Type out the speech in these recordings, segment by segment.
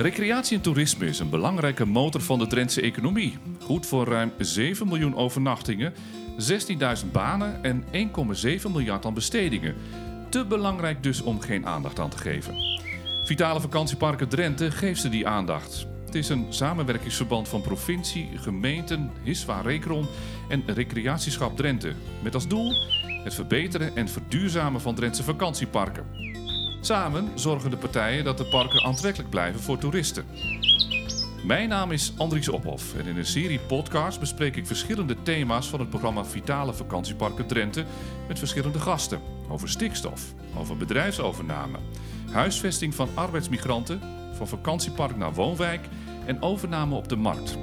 Recreatie en toerisme is een belangrijke motor van de Drentse economie. Goed voor ruim 7 miljoen overnachtingen, 16.000 banen en 1,7 miljard aan bestedingen. Te belangrijk dus om geen aandacht aan te geven. Vitale Vakantieparken Drenthe geeft ze die aandacht. Het is een samenwerkingsverband van provincie, gemeenten, Hiswa Rekron en Recreatieschap Drenthe. Met als doel het verbeteren en verduurzamen van Drentse vakantieparken. Samen zorgen de partijen dat de parken aantrekkelijk blijven voor toeristen. Mijn naam is Andries Ophoff en in een serie podcasts bespreek ik verschillende thema's van het programma Vitale Vakantieparken Drenthe met verschillende gasten. Over stikstof, over bedrijfsovername, huisvesting van arbeidsmigranten, van vakantiepark naar woonwijk en overname op de markt.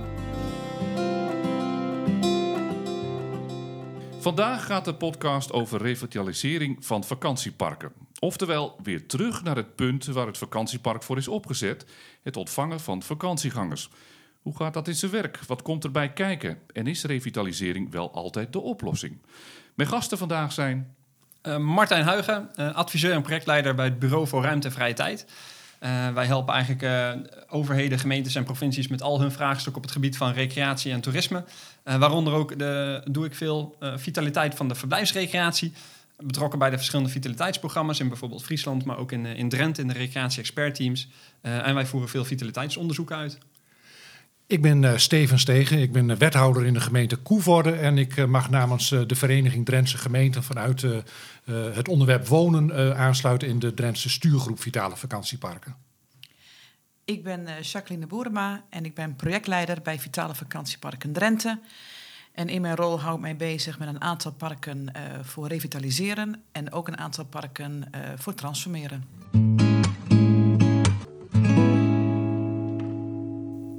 Vandaag gaat de podcast over revitalisering van vakantieparken. Oftewel weer terug naar het punt waar het vakantiepark voor is opgezet: het ontvangen van vakantiegangers. Hoe gaat dat in zijn werk? Wat komt erbij kijken? En is revitalisering wel altijd de oplossing? Mijn gasten vandaag zijn. Uh, Martijn Huigen, uh, adviseur en projectleider bij het Bureau voor Ruimte en Vrije Tijd. Uh, wij helpen eigenlijk overheden, gemeentes en provincies met al hun vraagstukken op het gebied van recreatie en toerisme. waaronder ook de, doe ik veel vitaliteit van de verblijfsrecreatie betrokken bij de verschillende vitaliteitsprogramma's in bijvoorbeeld Friesland, maar ook in, eh, in Drenthe in de recreatie-expertteams. Uh, en wij voeren veel vitaliteitsonderzoek uit. Ik ben uh, Steven Stegen, ik ben wethouder in de gemeente Koevoorde en ik mag namens de Vereniging Drentse Gemeenten vanuit het onderwerp wonen aansluiten in de Drentse stuurgroep Vitale Vakantieparken. Ik ben Jacqueline Boerema en ik ben projectleider bij Vitale Vakantieparken Drenthe. En in mijn rol hou ik mij bezig met een aantal parken uh, voor revitaliseren en ook een aantal parken uh, voor transformeren.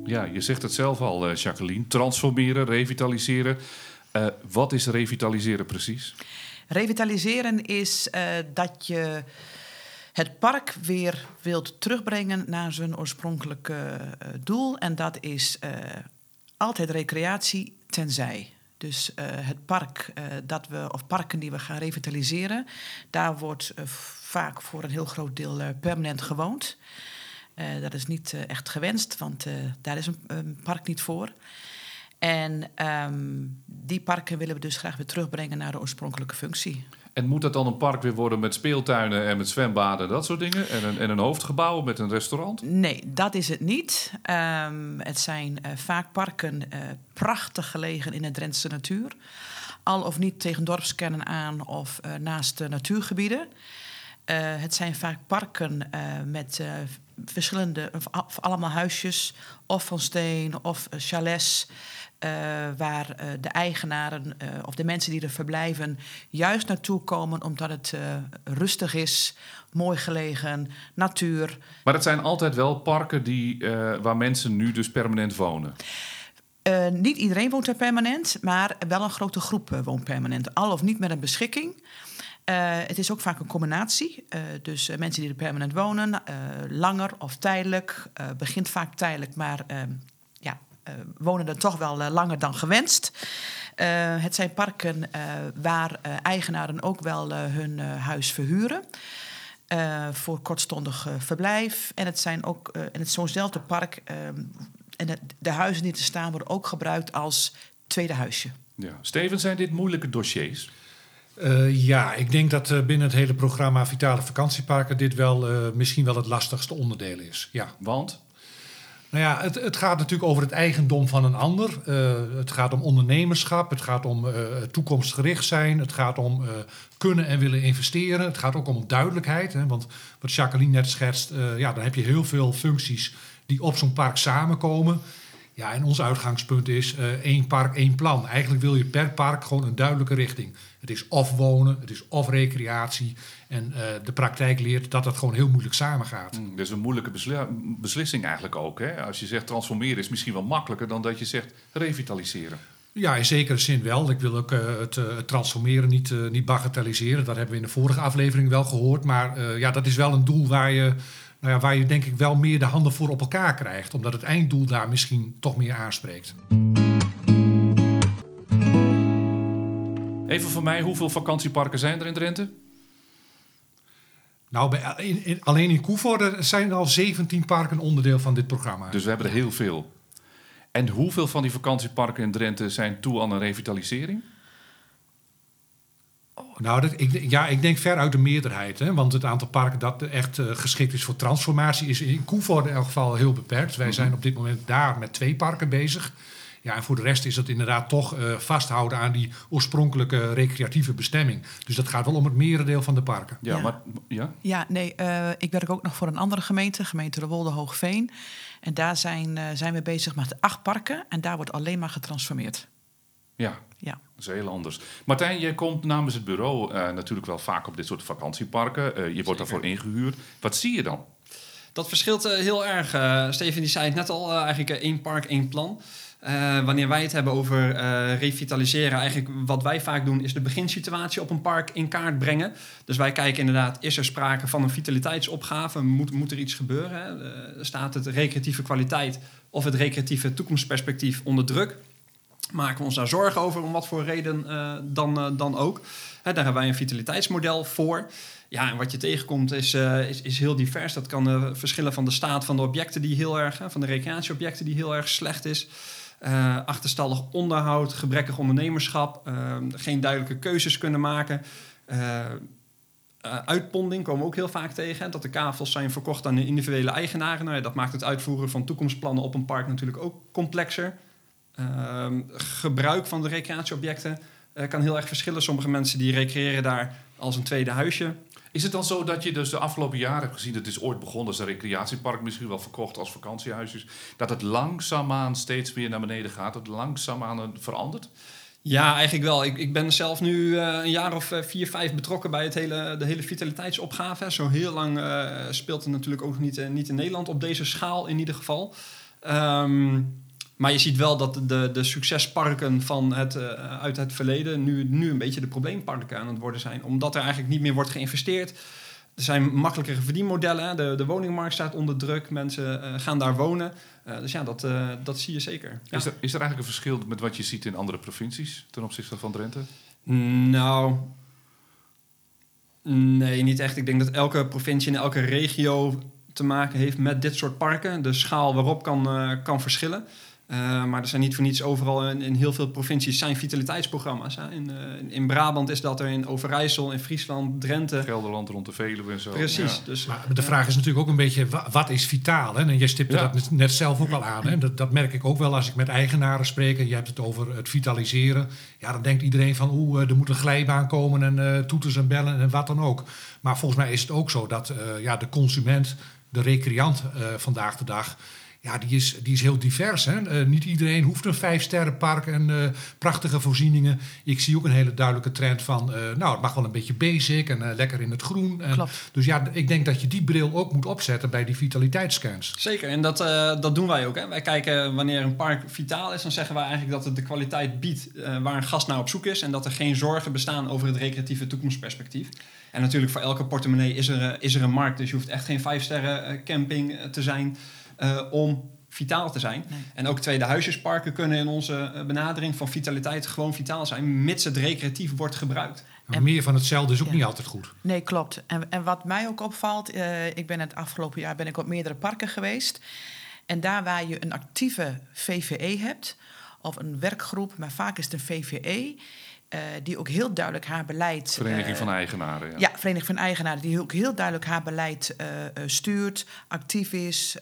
Ja, je zegt het zelf al, uh, Jacqueline. Transformeren, revitaliseren. wat is revitaliseren precies? Revitaliseren is dat je het park weer wilt terugbrengen naar zijn oorspronkelijke doel. En dat is altijd recreatie tenzij. Dus uh, het park uh, dat we, of parken die we gaan revitaliseren, daar wordt uh, vaak voor een heel groot deel permanent gewoond. dat is niet echt gewenst, want daar is een, een, park niet voor. En um, die parken willen we dus graag weer terugbrengen naar de oorspronkelijke functie. En moet dat dan een park weer worden met speeltuinen en met zwembaden, dat soort dingen? En een, en een hoofdgebouw met een restaurant? Nee, dat is het niet. Um, het zijn uh, vaak parken uh, prachtig gelegen in de Drentse natuur. Al of niet tegen dorpskernen aan of uh, naast natuurgebieden. het zijn vaak parken met verschillende, of allemaal huisjes, of van steen of chalets. Uh, waar uh, de eigenaren uh, of de mensen die er verblijven juist naartoe komen omdat het rustig is, mooi gelegen, natuur. Maar het zijn altijd wel parken die, waar mensen nu dus permanent wonen. niet iedereen woont er permanent, maar wel een grote groep woont permanent. Al of niet met een beschikking. het is ook vaak een combinatie. dus mensen die er permanent wonen, langer of tijdelijk. begint vaak tijdelijk, maar uh, wonen er toch wel uh, langer dan gewenst. Uh, het zijn parken waar eigenaren ook wel hun huis verhuren. voor kortstondig verblijf. En het zijn ook in het zo'nzelfde park. en de, de, huizen die er staan worden ook gebruikt als tweede huisje. Ja. Steven, zijn dit moeilijke dossiers? ja, ik denk dat binnen het hele programma Vitale Vakantieparken dit wel misschien wel het lastigste onderdeel is. Ja. Want? Nou ja, het, het, gaat natuurlijk over het eigendom van een ander. Uh, het gaat om ondernemerschap, het gaat om uh, toekomstgericht zijn, het gaat om uh, kunnen en willen investeren. Het gaat ook om duidelijkheid. Hè, want wat Jacqueline net schetst, ja, dan heb je heel veel functies die op zo'n park samenkomen. Ja, en ons uitgangspunt is één park, één plan. Eigenlijk wil je per park gewoon een duidelijke richting. Het is of wonen, het is of recreatie. En uh, de praktijk leert dat dat gewoon heel moeilijk samengaat. Mm, dat is een moeilijke beslissing eigenlijk ook. Hè? Als je zegt transformeren is misschien wel makkelijker dan dat je zegt revitaliseren. Ja, in zekere zin wel. Ik wil ook uh, het, uh, het, transformeren niet, niet bagatelliseren. Dat hebben we in de vorige aflevering wel gehoord. Maar ja, dat is wel een doel waar je, nou ja, waar je denk ik wel meer de handen voor op elkaar krijgt. Omdat het einddoel daar misschien toch meer aanspreekt. Even voor mij, hoeveel vakantieparken zijn er in Drenthe? Nou, bij, in, in- alleen in Koevoorde zijn al 17 parken onderdeel van dit programma. Dus we hebben er heel veel. En hoeveel van die vakantieparken in Drenthe zijn toe aan een revitalisering? Nou, dat, ik, ja, ik denk ver uit de meerderheid. Hè? Want het aantal parken dat echt eh, geschikt is voor transformatie... is in Koevoorde in elk geval heel beperkt. Wij zijn op dit moment daar met twee parken bezig. Ja, en voor de rest is het inderdaad toch eh, vasthouden aan die oorspronkelijke recreatieve bestemming. Dus dat gaat wel om het merendeel van de parken. Ja, Ja. maar ja? Ja, nee, eh, ik werk ook nog voor een andere gemeente, gemeente Rewolde Hoogveen. En daar zijn, eh, zijn we bezig met acht parken en daar wordt alleen maar getransformeerd. Ja, Ja. dat is heel anders. Martijn, jij komt namens het bureau eh, natuurlijk wel vaak op dit soort vakantieparken. Eh, je wordt daarvoor ingehuurd. Wat zie je dan? Dat verschilt eh, heel erg. Steven die zei het net al, eigenlijk één park, één plan. Eh, wanneer wij het hebben over eh, revitaliseren, eigenlijk wat wij vaak doen, is de beginsituatie op een park in kaart brengen. Dus wij kijken inderdaad, is er sprake van een vitaliteitsopgave? Moet, moet er iets gebeuren? Eh, staat het recreatieve kwaliteit of het recreatieve toekomstperspectief onder druk? Maken we ons daar zorgen over, om wat voor reden dan, dan ook. Hè, daar hebben wij een vitaliteitsmodel voor. Ja, en wat je tegenkomt is, is, is heel divers. Dat kan verschillen van de staat van de objecten die heel erg, van de recreatieobjecten die heel erg slecht is. Eh, achterstallig onderhoud, gebrekkig ondernemerschap, eh, geen duidelijke keuzes kunnen maken. Eh, uitponding komen we ook heel vaak tegen. Dat de kavels zijn verkocht aan de individuele eigenaren. Nou ja, dat maakt het uitvoeren van toekomstplannen op een park natuurlijk ook complexer. Ehm, gebruik van de recreatieobjecten eh, kan heel erg verschillen. Sommige mensen die recreëren daar als een tweede huisje. Is het dan zo dat je dus de afgelopen jaren hebt gezien... het is ooit begonnen als een recreatiepark, misschien wel verkocht als vakantiehuisjes... dat het langzaamaan steeds meer naar beneden gaat, dat het langzaamaan verandert? Ja, eigenlijk wel. Ik, ik ben zelf nu eh, een jaar of eh, vier, vijf betrokken bij het hele, de hele vitaliteitsopgave. Zo heel lang eh, speelt het natuurlijk ook niet, niet in Nederland op deze schaal in ieder geval. Ehm, maar je ziet wel dat de, de succesparken van het, eh, uit het verleden nu, nu een beetje de probleemparken aan het worden zijn. Omdat er eigenlijk niet meer wordt geïnvesteerd. Er zijn makkelijkere verdienmodellen. De, de woningmarkt staat onder druk. Mensen eh, gaan daar wonen. Eh, dus ja, dat, dat zie je zeker. Ja. Is, er, is er eigenlijk een verschil met wat je ziet in andere provincies ten opzichte van Drenthe? Nou, nee, niet echt. Ik denk dat elke provincie en elke regio te maken heeft met dit soort parken. De schaal waarop kan, kan verschillen. Eh, maar er zijn niet voor niets overal in, in heel veel provincies zijn vitaliteitsprogramma's. Hè. In, eh, in Brabant is dat er, in Overijssel, in Friesland, Drenthe. Gelderland rond de Veluwe en zo. Precies. Ja. Dus, Maar de vraag is natuurlijk ook een beetje, wa- wat is vitaal? Hè? En jij stipte Ja. dat net- zelf ook al aan. Hè? Dat, dat merk ik ook wel als ik met eigenaren spreek. En je hebt het over het vitaliseren. Ja, dan denkt iedereen van, oeh, eh, er moet een glijbaan komen en eh, toeters en bellen en wat dan ook. Maar volgens mij is het ook zo dat eh, ja, de consument, de recreant eh, vandaag de dag... Ja, die is, die is heel divers. Hè? Eh, niet iedereen hoeft een vijfsterrenpark en eh, prachtige voorzieningen. Ik zie ook een hele duidelijke trend van... eh, nou, het mag wel een beetje basic en eh, lekker in het groen. En, Klopt. dus ja, ik denk dat je die bril ook moet opzetten bij die vitaliteitsscans. Zeker, en dat, eh, dat doen wij ook. Hè. Wij kijken wanneer een park vitaal is, dan zeggen wij eigenlijk dat het de kwaliteit biedt eh, waar een gast naar op zoek is. En dat er geen zorgen bestaan over het recreatieve toekomstperspectief. En natuurlijk voor elke portemonnee is er, is er een markt. Dus je hoeft echt geen vijf sterren eh, camping te zijn eh, om vitaal te zijn. Nee. En ook tweede huisjesparken kunnen in onze eh, benadering van vitaliteit gewoon vitaal zijn, mits het recreatief wordt gebruikt. Maar En- meer van hetzelfde is ook Ja. niet altijd goed. Nee, klopt. En, en wat mij ook opvalt, eh, ik ben het afgelopen jaar ben ik op meerdere parken geweest. En daar waar je een actieve VVE hebt, of een werkgroep, maar vaak is het een VVE, eh, die ook heel duidelijk haar beleid. Vereniging eh, van Eigenaren. Ja. Ja, Vereniging van Eigenaren, die ook heel duidelijk haar beleid eh, stuurt, actief is.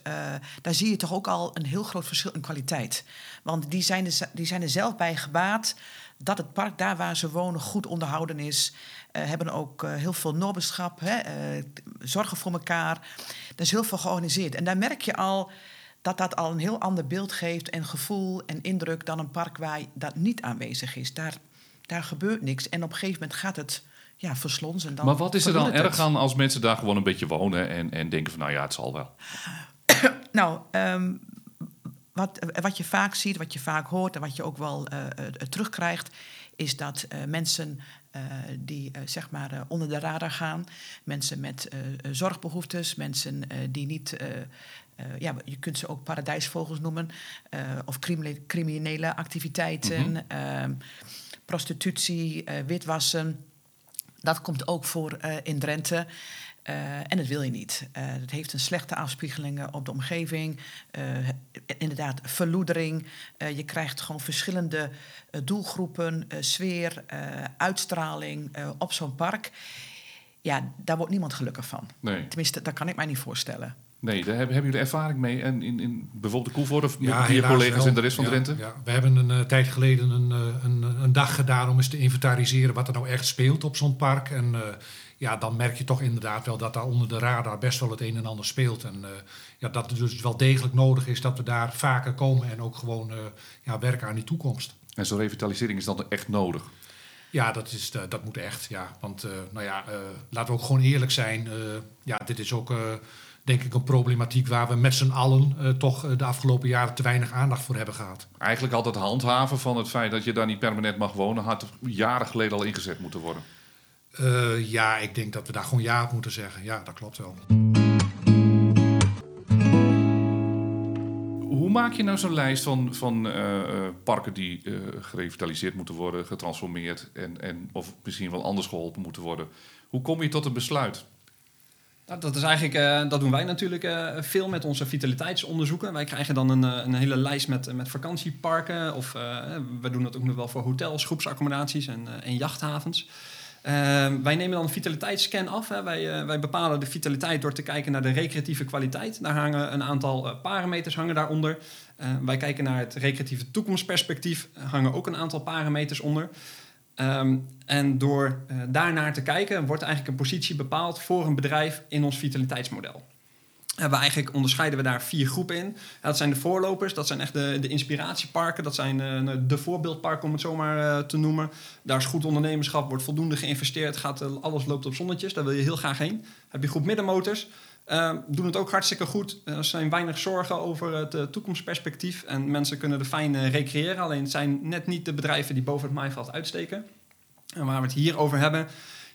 daar zie je toch ook al een heel groot verschil in kwaliteit. Want die zijn, er, z- die zijn er zelf bij gebaat dat het park daar waar ze wonen goed onderhouden is. Hebben ook heel veel noberschap, hè, zorgen voor elkaar. Er is heel veel georganiseerd. En daar merk je al dat dat al een heel ander beeld geeft en gevoel en indruk dan een park waar dat niet aanwezig is. Daar, daar gebeurt niks. En op een gegeven moment gaat het ja, verslonzen. Dan Maar wat is er dan erg het. aan als mensen daar gewoon een beetje wonen en, en denken van nou ja, het zal wel. Nou, ehm, wat, wat je vaak ziet, wat je vaak hoort en wat je ook wel eh, eh, terugkrijgt, is dat eh, mensen eh, die eh, zeg maar eh, onder de radar gaan, mensen met eh, eh, zorgbehoeftes, mensen eh, die niet. eh, eh, ja, je kunt ze ook paradijsvogels noemen, eh, of criminele, criminele activiteiten, ehm, prostitutie, eh, witwassen. Dat komt ook voor eh, in Drenthe. Uh, en dat wil je niet. Uh, het heeft een slechte afspiegeling op de omgeving. Uh, inderdaad, verloedering. je krijgt gewoon verschillende doelgroepen, sfeer, uitstraling op zo'n park. Ja, daar wordt niemand gelukkig van. Nee. Tenminste, dat kan ik mij niet voorstellen. Nee, daar hebben, jullie ervaring mee. En in, in bijvoorbeeld de Koevoort of ja, je collega's in de rest van Drenthe? Ja, we hebben een tijd geleden een, een, een, dag gedaan om eens te inventariseren wat er nou echt speelt op zo'n park. En ja, dan merk je toch inderdaad wel dat daar onder de radar best wel het een en ander speelt. En ja, dat het dus wel degelijk nodig is dat we daar vaker komen en ook gewoon ja, werken aan die toekomst. En zo'n revitalisering is dan echt nodig? Ja, dat, is, dat moet echt. Ja. Want nou ja, laten we ook gewoon eerlijk zijn. ja, dit is ook denk ik een problematiek waar we met z'n allen toch de afgelopen jaren te weinig aandacht voor hebben gehad. Eigenlijk altijd handhaven van het feit dat je daar niet permanent mag wonen, had jaren geleden al ingezet moeten worden. Uh, ja, ik denk dat we daar gewoon ja op moeten zeggen. Ja, dat klopt wel. Hoe maak je nou zo'n lijst van, van uh, parken die uh, gerevitaliseerd moeten worden, getransformeerd en, en of misschien wel anders geholpen moeten worden? Hoe kom je tot een besluit? Nou, dat, is eigenlijk, dat doen wij natuurlijk veel met onze vitaliteitsonderzoeken. Wij krijgen dan een, een hele lijst met, met vakantieparken. Of we doen dat ook nog wel voor hotels, groepsaccommodaties en, en jachthavens. Ehm, wij nemen dan een vitaliteitsscan af. Hè. Wij, wij, bepalen de vitaliteit door te kijken naar de recreatieve kwaliteit. Daar hangen een aantal parameters hangen daaronder. Uh, wij kijken naar het recreatieve toekomstperspectief. hangen ook een aantal parameters onder. Um, en door uh, daarnaar te kijken, wordt eigenlijk een positie bepaald voor een bedrijf in ons vitaliteitsmodel hebben we eigenlijk onderscheiden we daar vier groepen in. dat zijn de voorlopers, dat zijn echt de, de inspiratieparken, dat zijn uh, de voorbeeldparken om het zomaar uh, te noemen. Daar is goed ondernemerschap, wordt voldoende geïnvesteerd, gaat, uh, alles loopt op zonnetjes, daar wil je heel graag heen. Heb je groep middenmotors, doen het ook hartstikke goed. Er zijn weinig zorgen over het toekomstperspectief en mensen kunnen er fijn recreëren. Alleen het zijn net niet de bedrijven die boven het maaiveld uitsteken. En waar we het hier over hebben,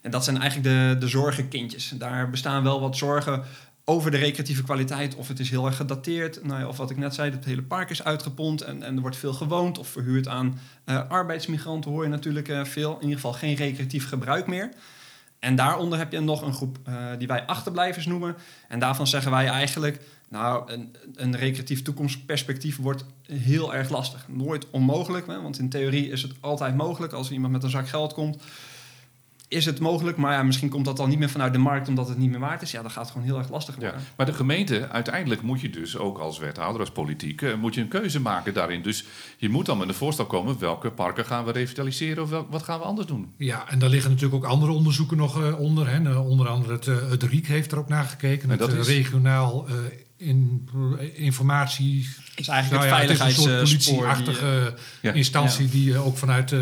en dat zijn eigenlijk de, de zorgenkindjes. Daar bestaan wel wat zorgen over de recreatieve kwaliteit. Of het is heel erg gedateerd. Nou ja, of wat ik net zei, het hele park is uitgepompt en, en er wordt veel gewoond of verhuurd aan uh, arbeidsmigranten. Hoor je natuurlijk uh, veel. In ieder geval geen recreatief gebruik meer. En daaronder heb je nog een groep uh, die wij achterblijvers noemen. En daarvan zeggen wij eigenlijk, nou, een, een recreatief toekomstperspectief wordt heel erg lastig. Nooit onmogelijk, hè, want in theorie is het altijd mogelijk als iemand met een zak geld komt is het mogelijk, maar ja, misschien komt dat dan niet meer vanuit de markt omdat het niet meer waard is. Ja, dan gaat het gewoon heel erg lastig worden. Ja, maar de gemeente, uiteindelijk moet je dus ook als wethouder, als politiek, uh, moet je een keuze maken daarin. Dus je moet dan met een voorstel komen, welke parken gaan we revitaliseren of wat gaan we anders doen? Ja, en daar liggen natuurlijk ook andere onderzoeken nog uh, onder. Hè. Nou, onder andere het, uh, het RIEK heeft er ook naar gekeken. En het regionaal in, informatie. Is eigenlijk nou ja, het, is een soort politieachtige instantie die ook vanuit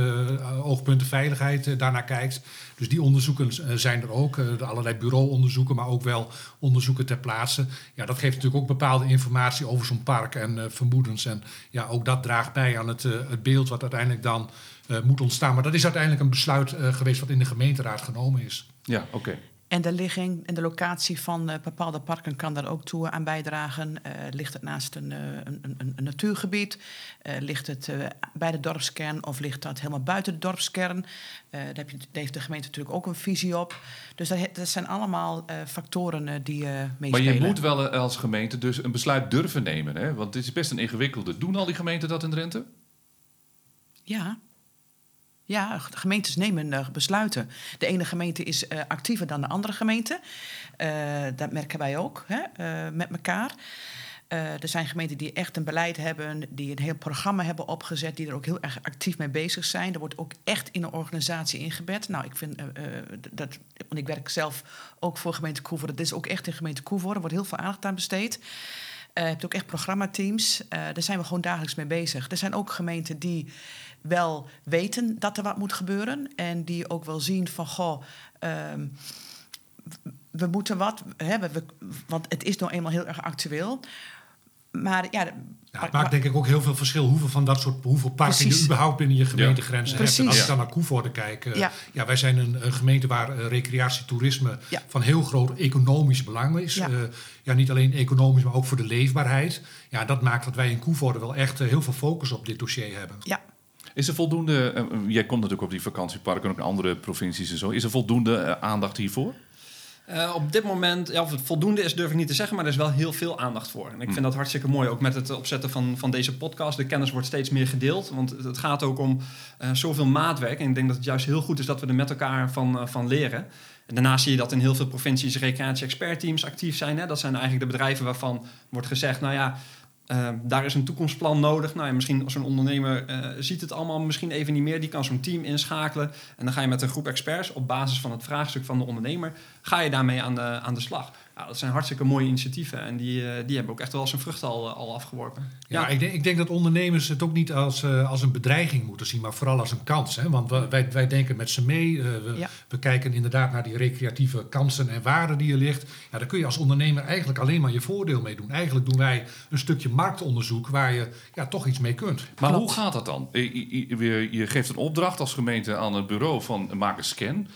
oogpunten veiligheid daarnaar kijkt. Dus die onderzoeken zijn er ook, uh, allerlei bureauonderzoeken, maar ook wel onderzoeken ter plaatse. Ja, dat geeft natuurlijk ook bepaalde informatie over zo'n park en uh, vermoedens. En ja, ook dat draagt bij aan het, het beeld wat uiteindelijk dan moet ontstaan. Maar dat is uiteindelijk een besluit geweest wat in de gemeenteraad genomen is. Ja, oké. En de ligging en de locatie van uh, bepaalde parken kan daar ook toe aan bijdragen. Uh, ligt het naast een, een, een, een natuurgebied? Ligt het bij de dorpskern of ligt dat helemaal buiten de dorpskern? daar, heb je, daar heeft de gemeente natuurlijk ook een visie op. Dus dat, dat zijn allemaal factoren die meespelen. Maar je moet wel als gemeente dus een besluit durven nemen. Hè? Want dit is best een ingewikkelde. Doen al die gemeenten dat in Drenthe? Ja, ja, gemeentes nemen uh, besluiten. De ene gemeente is uh, actiever dan de andere gemeente. Uh, dat merken wij ook hè, met elkaar. er zijn gemeenten die echt een beleid hebben, die een heel programma hebben opgezet, die er ook heel erg actief mee bezig zijn. Er wordt ook echt in een organisatie ingebed. Nou, ik vind dat, want ik werk zelf ook voor gemeente Koevoorde. Dat is ook echt in gemeente Koevoorde. Er wordt heel veel aandacht aan besteed. je hebt ook echt programmateams. daar zijn we gewoon dagelijks mee bezig. Er zijn ook gemeenten die wel weten dat er wat moet gebeuren. En die ook wel zien van, goh, ehm, we moeten wat hebben. Want het is nou eenmaal heel erg actueel. Maar ja, ja, het maakt denk ik ook heel veel verschil hoeveel van dat soort hoeveel parken je überhaupt binnen je gemeentegrenzen ja. hebt. En als ik dan naar Koevoorde kijk, uh, ja. wij zijn een, een gemeente waar uh, recreatietoerisme van heel groot economisch belang is. Ja. Uh, ja, niet alleen economisch, maar ook voor de leefbaarheid. Ja, dat maakt dat wij in Koevoorde wel echt heel veel focus op dit dossier hebben. Ja, Is er voldoende, uh, jij komt natuurlijk op die vakantieparken en ook andere provincies en zo. Is er voldoende uh, aandacht hiervoor? Uh, op dit moment, ja, of het voldoende is, durf ik niet te zeggen, maar er is wel heel veel aandacht voor. En ik vind dat hartstikke mooi, ook met het opzetten van, van deze podcast. De kennis wordt steeds meer gedeeld, want het gaat ook om uh, zoveel maatwerk. En ik denk dat het juist heel goed is dat we er met elkaar van, uh, van leren. En daarnaast zie je dat in heel veel provincies recreatie-expertteams actief zijn. Hè? Dat zijn eigenlijk de bedrijven waarvan wordt gezegd, nou ja, uh, daar is een toekomstplan nodig. Nou ja, misschien als een ondernemer uh, ziet het allemaal misschien even niet meer. Die kan zo'n team inschakelen. En dan ga je met een groep experts op basis van het vraagstuk van de ondernemer... ga je daarmee aan de, aan de slag. Nou, dat zijn hartstikke mooie initiatieven. En die, uh, die hebben ook echt wel zijn vruchten al, al afgeworpen. Ja, ja. Ik, denk, ik, denk, dat ondernemers het ook niet als, als een bedreiging moeten zien... maar vooral als een kans. Hè? Want wij, wij denken met ze mee. We, ja. we, kijken inderdaad naar die recreatieve kansen en waarden die er ligt. Ja, daar kun je als ondernemer eigenlijk alleen maar je voordeel mee doen. Eigenlijk doen wij een stukje marktonderzoek... waar je ja, toch iets mee kunt. Maar Klopt. hoe gaat dat dan? Je, je, je, geeft een opdracht als gemeente aan het bureau van maak een scan...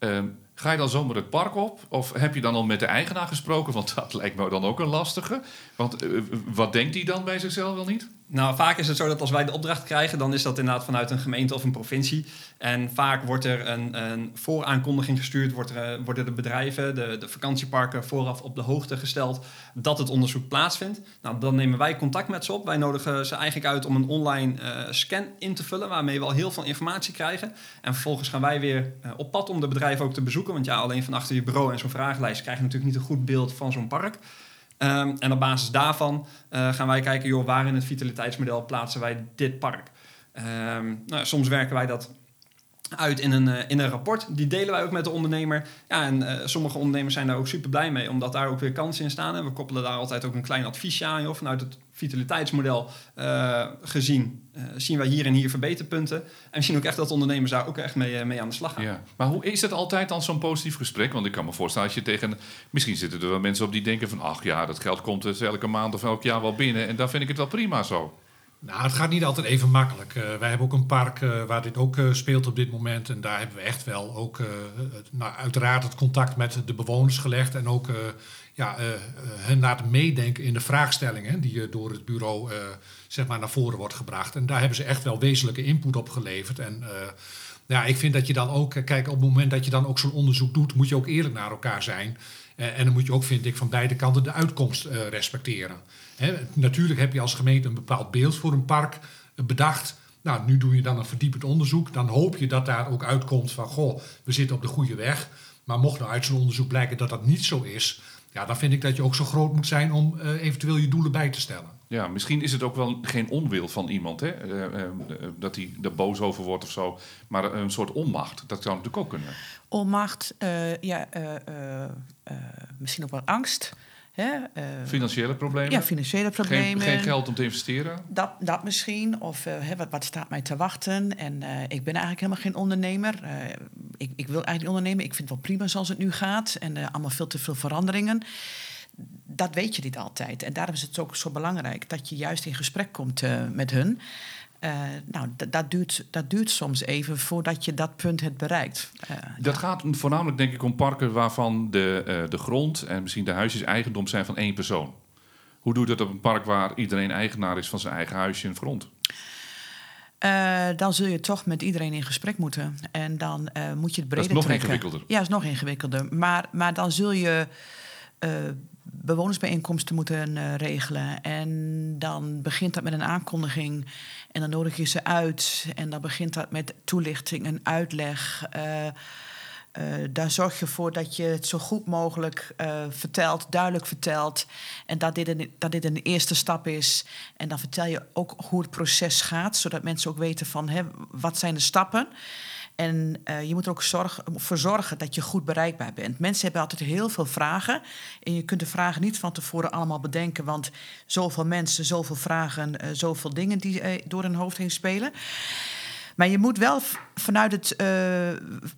Uh, Ga je dan zomaar het park op? Of heb je dan al met de eigenaar gesproken? Want dat lijkt me dan ook een lastige. Want uh, wat denkt hij dan bij zichzelf wel niet? Nou, vaak is het zo dat als wij de opdracht krijgen, dan is dat inderdaad vanuit een gemeente of een provincie. En vaak wordt er een, een vooraankondiging gestuurd, wordt er, worden de bedrijven, de, de vakantieparken vooraf op de hoogte gesteld dat het onderzoek plaatsvindt. Nou, dan nemen wij contact met ze op. Wij nodigen ze eigenlijk uit om een online uh, scan in te vullen, waarmee we al heel veel informatie krijgen. En vervolgens gaan wij weer uh, op pad om de bedrijven ook te bezoeken. Want ja, alleen van achter je bureau en zo'n vragenlijst krijg je natuurlijk niet een goed beeld van zo'n park. Um, en op basis daarvan uh, gaan wij kijken, joh, waar in het vitaliteitsmodel plaatsen wij dit park. Um, nou, soms werken wij dat uit in een, uh, in een rapport. Die delen wij ook met de ondernemer. Ja, en uh, sommige ondernemers zijn daar ook super blij mee, omdat daar ook weer kansen in staan. En we koppelen daar altijd ook een klein adviesje aan, joh, vanuit het vitaliteitsmodel uh, gezien zien wij hier en hier verbeterpunten. En we zien ook echt dat ondernemers daar ook echt mee, mee aan de slag gaan. Ja. Maar hoe is het altijd dan zo'n positief gesprek? Want ik kan me voorstellen als je tegen... Misschien zitten er wel mensen op die denken van... ach ja, dat geld komt dus elke maand of elk jaar wel binnen... en dan vind ik het wel prima zo. Nou, het gaat niet altijd even makkelijk. Uh, wij hebben ook een park uh, waar dit ook uh, speelt op dit moment. En daar hebben we echt wel ook, nou, uiteraard het contact met de bewoners gelegd. En ook ja, hen laten meedenken in de vraagstellingen die door het bureau zeg maar naar voren wordt gebracht. En daar hebben ze echt wel wezenlijke input op geleverd. En ja, ik vind dat je dan ook, kijk, op het moment dat je dan ook zo'n onderzoek doet, moet je ook eerlijk naar elkaar zijn. en dan moet je ook, vind ik, van beide kanten de uitkomst respecteren. He, natuurlijk heb je als gemeente een bepaald beeld voor een park bedacht. Nou, nu doe je dan een verdiepend onderzoek. Dan hoop je dat daar ook uitkomt van, goh, we zitten op de goede weg. Maar mocht nou uit zo'n onderzoek blijken dat dat niet zo is, ja, dan vind ik dat je ook zo groot moet zijn om uh, eventueel je doelen bij te stellen. Ja, misschien is het ook wel geen onwil van iemand, hè? Uh, uh, dat hij er boos over wordt of zo, maar een soort onmacht. Dat zou natuurlijk ook kunnen. Onmacht, ja, misschien ook wel angst. Hè, uh, financiële problemen? Ja, financiële problemen. Geen, geen geld om te investeren? Dat, dat misschien. Of uh, hè, wat, wat staat mij te wachten? En uh, ik ben eigenlijk helemaal geen ondernemer. ik, ik wil eigenlijk niet ondernemen. Ik vind het wel prima zoals het nu gaat. En allemaal veel te veel veranderingen. Dat weet je niet altijd. En daarom is het ook zo belangrijk dat je juist in gesprek komt met hun. Uh, nou, dat duurt, dat duurt soms even voordat je dat punt hebt bereikt. Uh, dat ja. gaat voornamelijk, denk ik, om parken waarvan de, uh, de grond en misschien de huisjes eigendom zijn van één persoon. Hoe doe je dat op een park waar iedereen eigenaar is van zijn eigen huisje en grond? dan zul je toch met iedereen in gesprek moeten. En dan moet je het breder trekken. Dat is nog trekken. ingewikkelder. Ja, dat is nog ingewikkelder. Maar, maar dan zul je bewonersbijeenkomsten moeten regelen. En dan begint dat met een aankondiging. En dan nodig je ze uit. En dan begint dat met toelichting en uitleg. Uh, uh, daar zorg je voor dat je het zo goed mogelijk vertelt, duidelijk vertelt. En dat dit, een, dat dit een eerste stap is. En dan vertel je ook hoe het proces gaat, zodat mensen ook weten van hè, wat zijn de stappen. En uh, je moet er ook zorg, voor zorgen dat je goed bereikbaar bent. Mensen hebben altijd heel veel vragen. En je kunt de vragen niet van tevoren allemaal bedenken. Want zoveel mensen, zoveel vragen, uh, zoveel dingen die uh, door hun hoofd heen spelen. Maar je moet wel vanuit, het,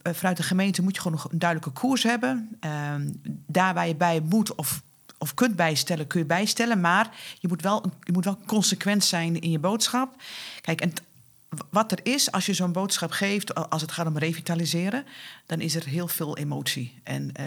vanuit de gemeente moet je gewoon een duidelijke koers hebben. Ehm, daar waar je bij moet of of kunt bijstellen, kun je bijstellen. Maar je moet wel, je moet wel consequent zijn in je boodschap. Kijk, en wat er is, als je zo'n boodschap geeft, als het gaat om revitaliseren, dan is er heel veel emotie. En, uh,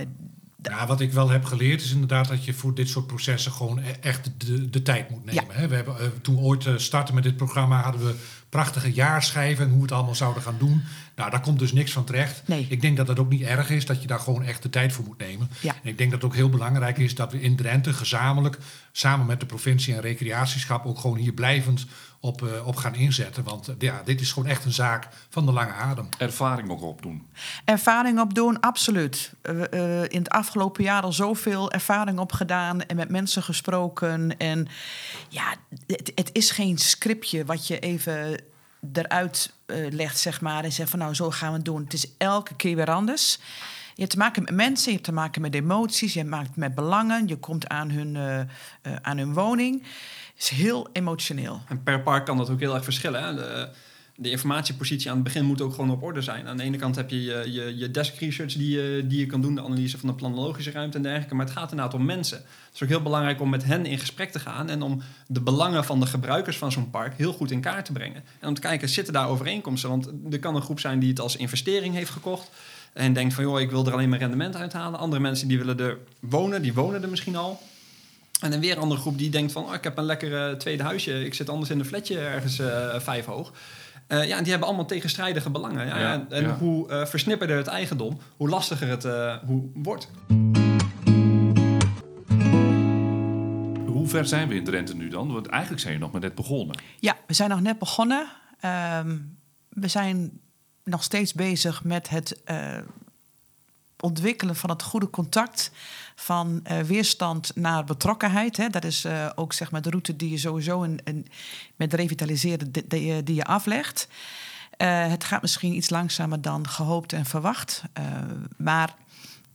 ja, wat ik wel heb geleerd is inderdaad dat je voor dit soort processen gewoon e-, echt de, de tijd moet nemen. Ja. We hebben, uh, toen we ooit uh, startten met dit programma, hadden we prachtige jaarschijven en hoe we het allemaal zouden gaan doen. Nou, daar komt dus niks van terecht. Nee. Ik denk dat dat ook niet erg is, dat je daar gewoon echt de tijd voor moet nemen. Ja. En ik denk dat het ook heel belangrijk is dat we in Drenthe gezamenlijk, samen met de provincie en recreatieschap, ook gewoon hier blijvend op, eh, op gaan inzetten. Want eh, ja, dit is gewoon echt een zaak van de lange adem. Ervaring ook opdoen. Ervaring opdoen, absoluut. Eh, in het afgelopen jaar al zoveel ervaring opgedaan en met mensen gesproken. En ja, het, het is geen scriptje wat je even eruit eh, legt, zeg maar. En zegt van nou, zo gaan we het doen. Het is elke keer weer anders. Je hebt te maken met mensen, je hebt te maken met emoties, je maken met belangen. Je komt aan hun, eh, eh, aan hun woning. Het is heel emotioneel. En per park kan dat ook heel erg verschillen. Hè? De, de informatiepositie aan het begin moet ook gewoon op orde zijn. Aan de ene kant heb je je, je, desk research die je, die je kan doen, de analyse van de planologische ruimte en dergelijke. Maar het gaat inderdaad om mensen. Het is ook heel belangrijk om met hen in gesprek te gaan en om de belangen van de gebruikers van zo'n park heel goed in kaart te brengen. En om te kijken, zitten daar overeenkomsten? Want er kan een groep zijn die het als investering heeft gekocht. En denkt van, joh, ik wil er alleen maar rendement uithalen. Andere mensen die willen er wonen, die wonen er misschien al. En dan weer een andere groep die denkt van... Oh, ik heb een lekker eh, tweede huisje. Ik zit anders in een flatje ergens eh, vijf hoog. Eh, ja, en die hebben allemaal tegenstrijdige belangen. Ja, Ja, en en ja. hoe eh, versnipperder het eigendom... hoe lastiger het eh, hoe wordt. Hoe ver zijn we in Drenthe nu dan? Want eigenlijk zijn je nog maar net begonnen. Ja, we zijn nog net begonnen. Ehm, we zijn nog steeds bezig met het eh, ontwikkelen van het goede contact van eh, weerstand naar betrokkenheid. Hè. Dat is eh, ook zeg maar, de route die je sowieso in, in- met revitaliseren die, die, je- die je aflegt. Eh, het gaat misschien iets langzamer dan gehoopt en verwacht, eh, maar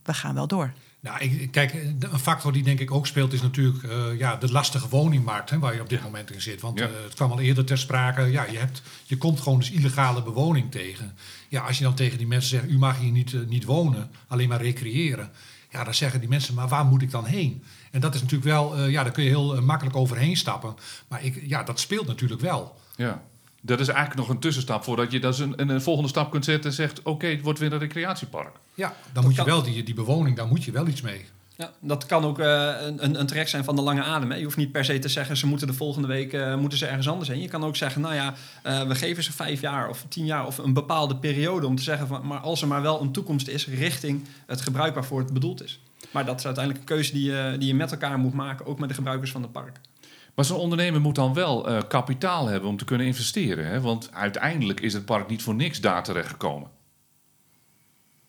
we gaan wel door. Nou, ik, kijk, een factor die denk ik ook speelt is natuurlijk eh, ja, de lastige woningmarkt hè, waar je op dit moment in zit. Want Ja. eh, het kwam al eerder ter sprake, ja, je, hebt, je komt gewoon dus illegale bewoning tegen. Ja, als je dan tegen die mensen zegt, u mag hier niet, eh, niet wonen, alleen maar recreëren. Ja, dan zeggen die mensen, maar waar moet ik dan heen? En dat is natuurlijk wel, eh, ja, daar kun je heel eh, makkelijk overheen stappen. Maar ik, ja, dat speelt natuurlijk wel. Ja. Dat is eigenlijk nog een tussenstap voordat je dus een, een, een volgende stap kunt zetten en zegt: Oké, het wordt weer een recreatiepark. Ja, dan moet je wel die, die bewoning, daar moet je wel iets mee. Ja, dat kan ook eh, een, een, een trek zijn van de lange adem. Hè. Je hoeft niet per se te zeggen, ze moeten de volgende week eh, moeten ze ergens anders heen. Je kan ook zeggen, nou ja, eh, we geven ze vijf jaar of tien jaar of een bepaalde periode om te zeggen, van, maar als er maar wel een toekomst is richting het gebruik waarvoor het bedoeld is. Maar dat is uiteindelijk een keuze die je, die je met elkaar moet maken, ook met de gebruikers van het park. Maar zo'n ondernemer moet dan wel eh, kapitaal hebben om te kunnen investeren. Hè? Want uiteindelijk is het park niet voor niks daar terechtgekomen.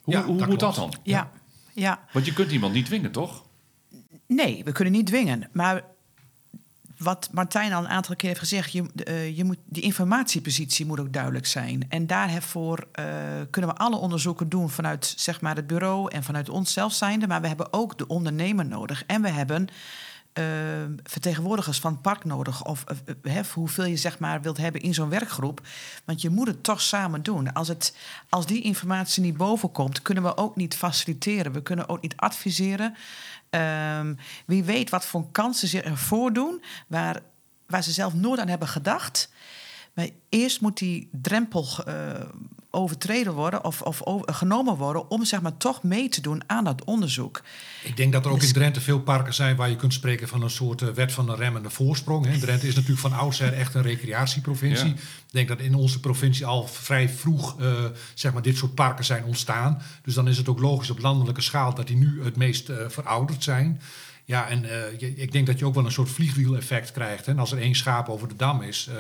Hoe, Ja, hoe dat moet dat dan? Ja, ja. Want je kunt iemand niet dwingen, toch? Nee, we kunnen niet dwingen. Maar wat Martijn al een aantal keer heeft gezegd, je, eh, je moet, die informatiepositie moet ook duidelijk zijn. En daarvoor eh kunnen we alle onderzoeken doen vanuit zeg maar, het bureau en vanuit onszelf zijnde. Maar we hebben ook de ondernemer nodig. En we hebben eh, vertegenwoordigers van het park nodig. Of eh, eh, hè, hoeveel je zeg maar, wilt hebben in zo'n werkgroep. Want je moet het toch samen doen. Als, het, als die informatie niet bovenkomt, kunnen we ook niet faciliteren. We kunnen ook niet adviseren. Ehm, wie weet wat voor kansen zich er voordoen waar, waar ze zelf nooit aan hebben gedacht. Maar eerst moet die drempel eh, overtreden worden of, of over- genomen worden om zeg maar, toch mee te doen aan dat onderzoek. Ik denk dat er ook Dus- in Drenthe veel parken zijn waar je kunt spreken van een soort eh, wet van de remmende voorsprong. hè. Drenthe is natuurlijk van oudsher echt een recreatieprovincie. Ja. Ik denk dat in onze provincie al vrij vroeg eh, zeg maar dit soort parken zijn ontstaan. Dus dan is het ook logisch op landelijke schaal dat die nu het meest eh, verouderd zijn. Ja, en eh, ik denk dat je ook wel een soort vliegwiel-effect krijgt. En als er één schaap over de dam is, eh,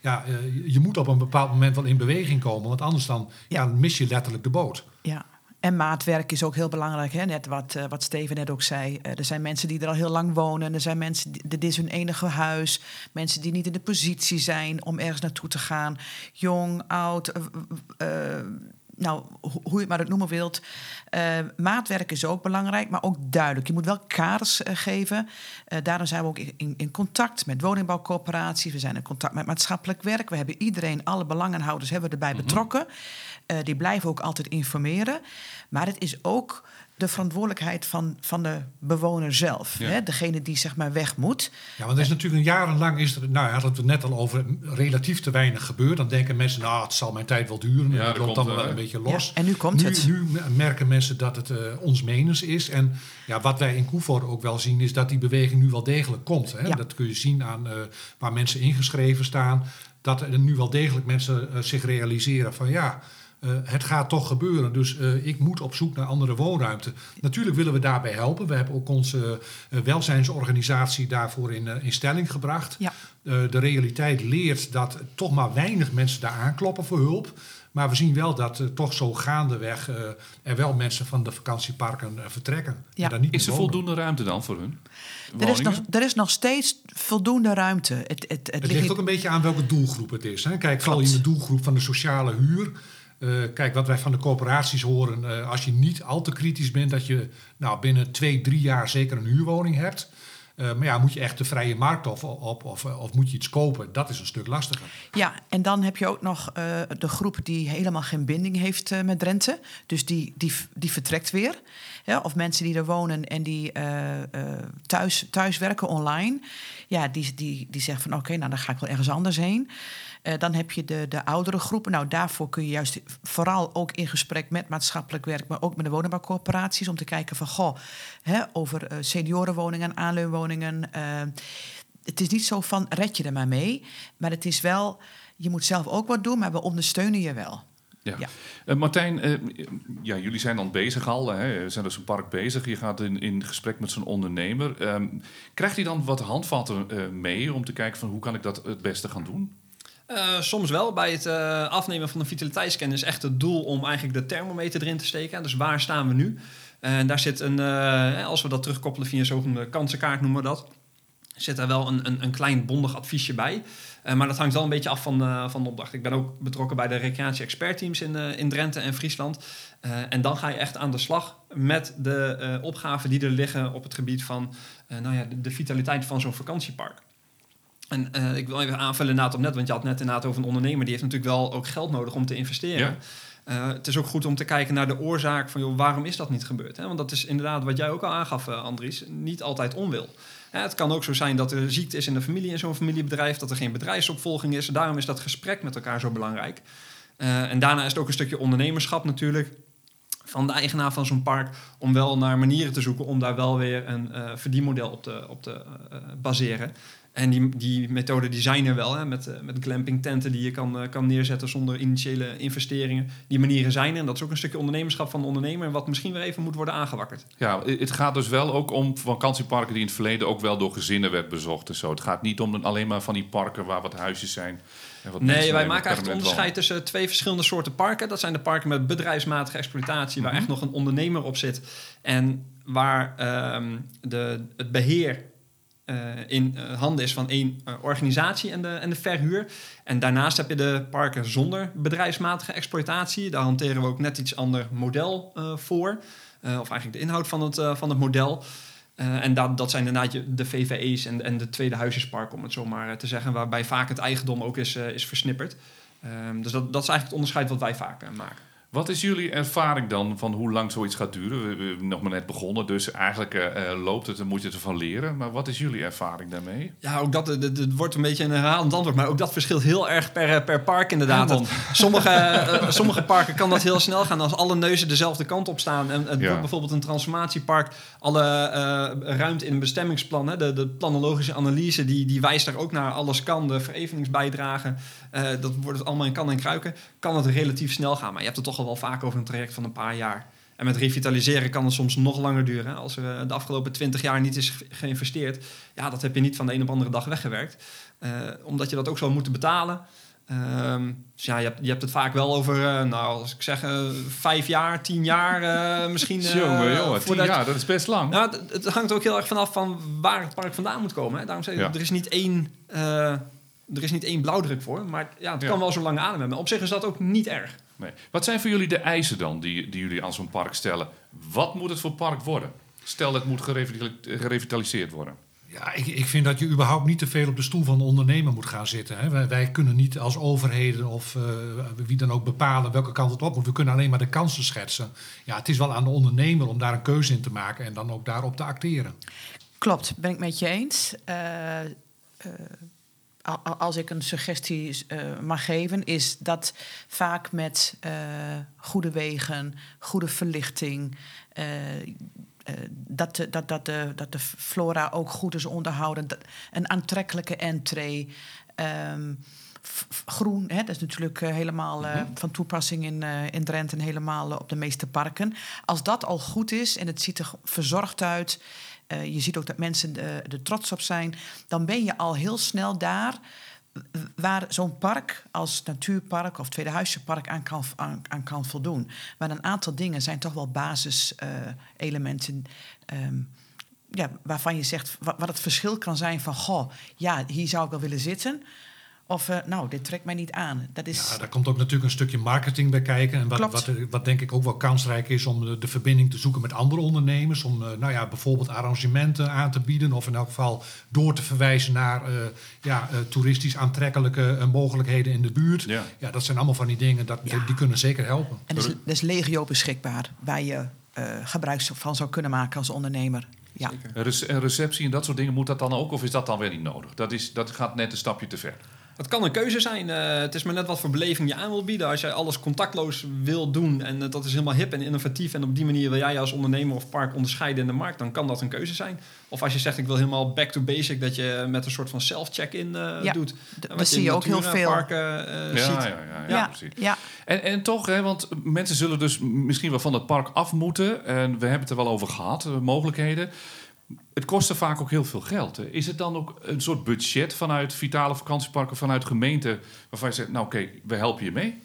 ja, eh, je moet op een bepaald moment wel in beweging komen. Want anders dan, ja. Dan mis je letterlijk de boot. Ja. En maatwerk is ook heel belangrijk. Hè? Net wat, wat Steven net ook zei. Er zijn mensen die er al heel lang wonen. Er zijn mensen, die, dit is hun enige huis. Mensen die niet in de positie zijn om ergens naartoe te gaan. Jong, oud, nou, ho- hoe je het maar het noemen wilt. Eh, maatwerk is ook belangrijk, maar ook duidelijk. Je moet wel kaders eh, geven. Eh, daarom zijn we ook in, in, contact met woningbouwcoöperaties. We zijn in contact met maatschappelijk werk. We hebben iedereen, alle belangenhouders, hebben we erbij betrokken. Eh, die blijven ook altijd informeren. Maar het is ook de verantwoordelijkheid van, van de bewoner zelf. Ja. Hè? Degene die zeg maar weg moet. Ja, want er is natuurlijk een jarenlang is er, nou ja, hadden we het net al over, relatief te weinig gebeurd. Dan denken mensen, nou, het zal mijn tijd wel duren. Ja, en dat het loopt dan wel, een beetje los. Ja, en nu komt nu, het. Nu merken mensen dat het eh, ons menens is. En ja, wat wij in Koevoorde ook wel zien, is dat die beweging nu wel degelijk komt. Hè? Ja. Dat kun je zien aan eh, waar mensen ingeschreven staan. dat er nu wel degelijk mensen eh, zich realiseren van ja, eh, het gaat toch gebeuren. Dus eh, ik moet op zoek naar andere woonruimte. Natuurlijk willen we daarbij helpen. We hebben ook onze eh, welzijnsorganisatie daarvoor in, eh, in stelling gebracht. Ja. Eh, de realiteit leert dat toch maar weinig mensen daar aankloppen voor hulp. Maar we zien wel dat toch zo gaandeweg eh, er wel mensen van de vakantieparken vertrekken. Ja. en daar niet Is er voldoende ruimte dan voor hun? Er is, nog, er is nog steeds voldoende ruimte. Het, het, het, Het ligt ook een beetje aan welke doelgroep het is. Hè. Kijk, val je in de doelgroep van de sociale huur. Eh, kijk, wat wij van de corporaties horen, eh, als je niet al te kritisch bent, dat je nou, binnen twee, drie jaar zeker een huurwoning hebt. Eh, maar ja, moet je echt de vrije markt op, of, of moet je iets kopen? Dat is een stuk lastiger. Ja, en dan heb je ook nog de groep die helemaal geen binding heeft met Drenthe. Dus die, die, die vertrekt weer. Ja, of mensen die er wonen en die thuis, thuis werken online. Ja, die, die, die zeggen van oké, nou dan ga ik wel ergens anders heen. Eh, dan heb je de, de oudere groepen. Nou, daarvoor kun je juist vooral ook in gesprek met maatschappelijk werk, maar ook met de woningbouwcorporaties om te kijken van goh, hè, over eh, seniorenwoningen, aanleunwoningen. eh, het is niet zo van red je er maar mee, maar het is wel, je moet zelf ook wat doen, maar we ondersteunen je wel. Ja. Ja. Eh, Martijn, eh, ja, jullie zijn dan bezig al, hè, zijn dus een park bezig. Je gaat in, in gesprek met zo'n ondernemer. Ehm, krijgt hij dan wat handvatten eh, mee om te kijken van hoe kan ik dat het beste gaan doen? Eh, soms wel. Bij het eh, afnemen van de vitaliteitsscan is echt het doel om eigenlijk de thermometer erin te steken. Dus waar staan we nu? En daar zit een, eh, als we dat terugkoppelen via een zogenoemde kansenkaart noemen we dat, zit daar wel een, een, een klein bondig adviesje bij. Eh, maar dat hangt wel een beetje af van, eh, van de opdracht. Ik ben ook betrokken bij de recreatie-expertteams in, eh, in Drenthe en Friesland. En dan ga je echt aan de slag met de opgaven die er liggen op het gebied van nou ja, de, de vitaliteit van zo'n vakantiepark. En ik wil even aanvullen inderdaad op net, want je had net inderdaad over een ondernemer, die heeft natuurlijk wel ook geld nodig om te investeren. Het is ook goed om te kijken naar de oorzaak van joh, waarom is dat niet gebeurd? Hè? Want dat is inderdaad wat jij ook al aangaf, Andries, niet altijd onwil. Het kan ook zo zijn dat er ziekte is in de familie in zo'n familiebedrijf, dat er geen bedrijfsopvolging is. Daarom is dat gesprek met elkaar zo belangrijk. Eh, en daarna is het ook een stukje ondernemerschap natuurlijk van de eigenaar van zo'n park om wel naar manieren te zoeken om daar wel weer een eh, verdienmodel op te, op te eh, baseren. En die, die methoden die zijn er wel, hè, met, eh, met glamping tenten die je kan, eh, kan neerzetten zonder initiële investeringen. Die manieren zijn er en dat is ook een stukje ondernemerschap van de ondernemer, wat misschien weer even moet worden aangewakkerd. Ja, het gaat dus wel ook om vakantieparken die in het verleden ook wel door gezinnen werd bezocht en zo. Het gaat niet om alleen maar van die parken waar wat huisjes zijn. En wat mensen Nee, wij maken eigenlijk het onderscheid tussen twee verschillende soorten parken. Dat zijn de parken met bedrijfsmatige exploitatie, waar Mhm. echt nog een ondernemer op zit. En waar ehm, de, het beheer eh, in eh, handen is van één eh, organisatie en de, en de verhuur. En daarnaast heb je de parken zonder bedrijfsmatige exploitatie. Daar hanteren we ook net iets ander model eh, voor. Eh, of eigenlijk de inhoud van het, eh, van het model. Eh, en dat, dat zijn inderdaad de VVE's en, en de tweede huisjesparken, om het zo maar eh, te zeggen. Waarbij vaak het eigendom ook is, eh, is versnipperd. Ehm, dus dat, dat is eigenlijk het onderscheid wat wij vaak eh, maken. Wat is jullie ervaring dan van hoe lang zoiets gaat duren? We, we hebben nog maar net begonnen, dus eigenlijk eh, eh, loopt het en moet je ervan leren. Maar wat is jullie ervaring daarmee? Ja, ook dat het, het wordt een beetje een herhalend antwoord, maar ook dat verschilt heel erg per, eh, per park inderdaad. Dat sommige, eh, sommige parken kan dat heel snel gaan als alle neuzen dezelfde kant op staan. En het Ja. wordt bijvoorbeeld een transformatiepark, alle eh, ruimte in een bestemmingsplan, hè, de, de planologische analyse, die, die wijst daar ook naar. Alles kan, de vereveningsbijdragen, eh, dat wordt het allemaal in kan en kruiken. Kan het relatief snel gaan, maar je hebt het toch al wel vaak over een traject van een paar jaar. En met revitaliseren kan het soms nog langer duren. Als er eh, de afgelopen twintig jaar niet is ge- geïnvesteerd, ja, dat heb je niet van de een op andere dag weggewerkt. Eh, omdat je dat ook zou moeten betalen. Ehm, dus ja, je hebt, je hebt het vaak wel over, nou, als ik zeg, vijf jaar, tien jaar misschien. jongen, jongen, tien jaar, dat is best lang. nou, het, het hangt ook heel erg vanaf van waar het park vandaan moet komen. Hè. Daarom zeg ik, Ja. er is niet één... er is niet één blauwdruk voor, maar ja, het Ja. kan wel zo lang ademen. Maar op zich is dat ook niet erg. Nee. Wat zijn voor jullie de eisen dan die, die jullie aan zo'n park stellen? Wat moet het voor park worden? Stel, het moet gerevitali- gerevitaliseerd worden. Ja, ik, ik vind dat je überhaupt niet te veel op de stoel van de ondernemer moet gaan zitten. Hè. Wij, wij kunnen niet als overheden of eh, wie dan ook bepalen welke kant het op moet. We kunnen alleen maar de kansen schetsen. Ja, het is wel aan de ondernemer om daar een keuze in te maken en dan ook daarop te acteren. Klopt, ben ik met je eens. Eh, eh, a- als ik een suggestie eh, mag geven, is dat vaak met eh, goede wegen, goede verlichting. eh, dat, de, dat, dat, de, dat de flora ook goed is onderhouden. dat- een aantrekkelijke entree. ehm, groen, hè, dat is natuurlijk helemaal eh, van toepassing in, in Drenthe en helemaal op de meeste parken. Als dat al goed is en het ziet er verzorgd uit, je ziet ook dat mensen eh, er trots op zijn, dan ben je al heel snel daar waar zo'n park als natuurpark of tweedehuisjepark aan kan, aan, kan voldoen. Maar een aantal dingen zijn toch wel basiselementen. ehm, ja, waarvan je zegt wa- wat het verschil kan zijn van... goh, ja, hier zou ik wel willen zitten. Of, eh, nou, dit trekt mij niet aan. Dat is... Ja, daar komt ook natuurlijk een stukje marketing bij kijken. En wat, Klopt. wat, wat denk ik ook wel kansrijk is om de, de verbinding te zoeken met andere ondernemers. Om eh, nou ja, bijvoorbeeld arrangementen aan te bieden. Of in elk geval door te verwijzen naar eh, ja, eh, toeristisch aantrekkelijke eh, mogelijkheden in de buurt. Ja. Ja. dat zijn allemaal van die dingen, dat, Ja. die kunnen zeker helpen. En er is, er is legio beschikbaar waar je eh, gebruik van zou kunnen maken als ondernemer. Ja. Een receptie en dat soort dingen, moet dat dan ook? Of is dat dan weer niet nodig? Dat, is, dat gaat net een stapje te ver. Het kan een keuze zijn. Eh, het is maar net wat voor beleving je aan wil bieden. Als jij alles contactloos wil doen en eh, dat is helemaal hip en innovatief... en op die manier wil jij je als ondernemer of park onderscheiden in de markt... dan kan dat een keuze zijn. Of als je zegt, ik wil helemaal back to basic... dat je met een soort van self-check-in eh, Ja, doet. dat zie je ook heel veel. eh, Ja, ziet. ja, ja, ja, Ja, precies. ja. En, en toch, hè, want mensen zullen dus misschien wel van het park af moeten. En we hebben het er wel over gehad, eh, mogelijkheden. Het kostte vaak ook heel veel geld. hè. Is het dan ook een soort budget vanuit vitale vakantieparken, vanuit gemeenten, waarvan je zegt, nou oké, we helpen je mee?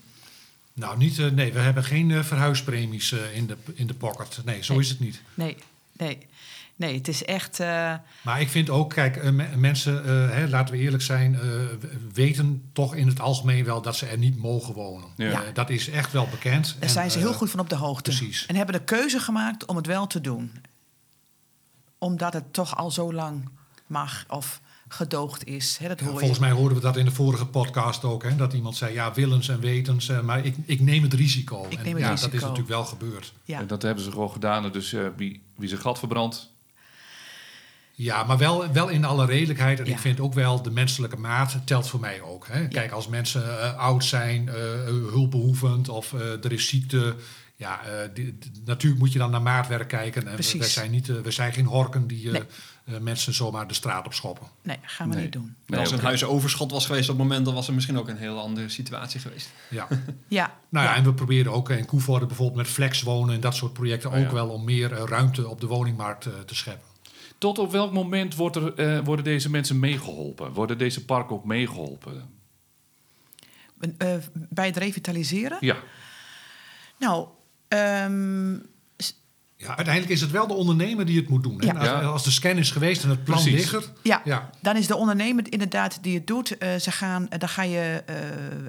Nou, niet, eh, nee, we hebben geen eh, verhuispremies eh, in, de, in de pocket. Nee, zo Nee. is het niet. Nee, nee. Nee, het is echt... eh, Maar ik vind ook, kijk, me- mensen, eh, hè, laten we eerlijk zijn, eh, weten toch in het algemeen wel dat ze er niet mogen wonen. Ja. Dat is echt wel bekend. Daar En, zijn ze heel goed van op de hoogte. precies. En hebben de keuze gemaakt om het wel te doen. Omdat het toch al zo lang mag of gedoogd is. Hè, dat Ja, hoor je. volgens mij hoorden we dat in de vorige podcast ook. Hè, dat iemand zei, ja, willens en wetens. eh, maar ik, ik neem het risico. Ik En neem het ja, risico. dat is natuurlijk wel gebeurd. Ja. En dat hebben ze gewoon gedaan. Dus eh, wie, wie zijn gat verbrandt, Ja, maar wel, wel in alle redelijkheid. En Ja. ik vind ook wel de menselijke maat telt voor mij ook. Hè. Kijk, als mensen eh, oud zijn, eh, hulpbehoevend of eh, er is ziekte. Ja, eh, die- die- natuurlijk moet je dan naar maatwerk kijken. En we, Precies. zijn niet, eh, we zijn geen horken die eh, Nee. mensen zomaar de straat op schoppen. Nee, gaan we Nee. niet doen. Nee, als een huis overschot was geweest op het moment... dan was er misschien ook een heel andere situatie geweest. Ja. Ja, Nou ja, ja. en we proberen ook in Koevoorde bijvoorbeeld met flex wonen en dat soort projecten Oh ja. ook wel om meer ruimte op de woningmarkt eh, te scheppen. Tot op welk moment wordt er, eh, worden deze mensen meegeholpen? Worden deze parken ook meegeholpen? Eh, bij het revitaliseren? Ja, Nou, ehm, Ja, uiteindelijk is het wel de ondernemer die het moet doen. Hè? Ja. Als, als de scan is geweest en het plan Precies. ligt er. ja, Ja, dan is de ondernemer inderdaad die het doet. eh, ze gaan, eh, dan ga je eh,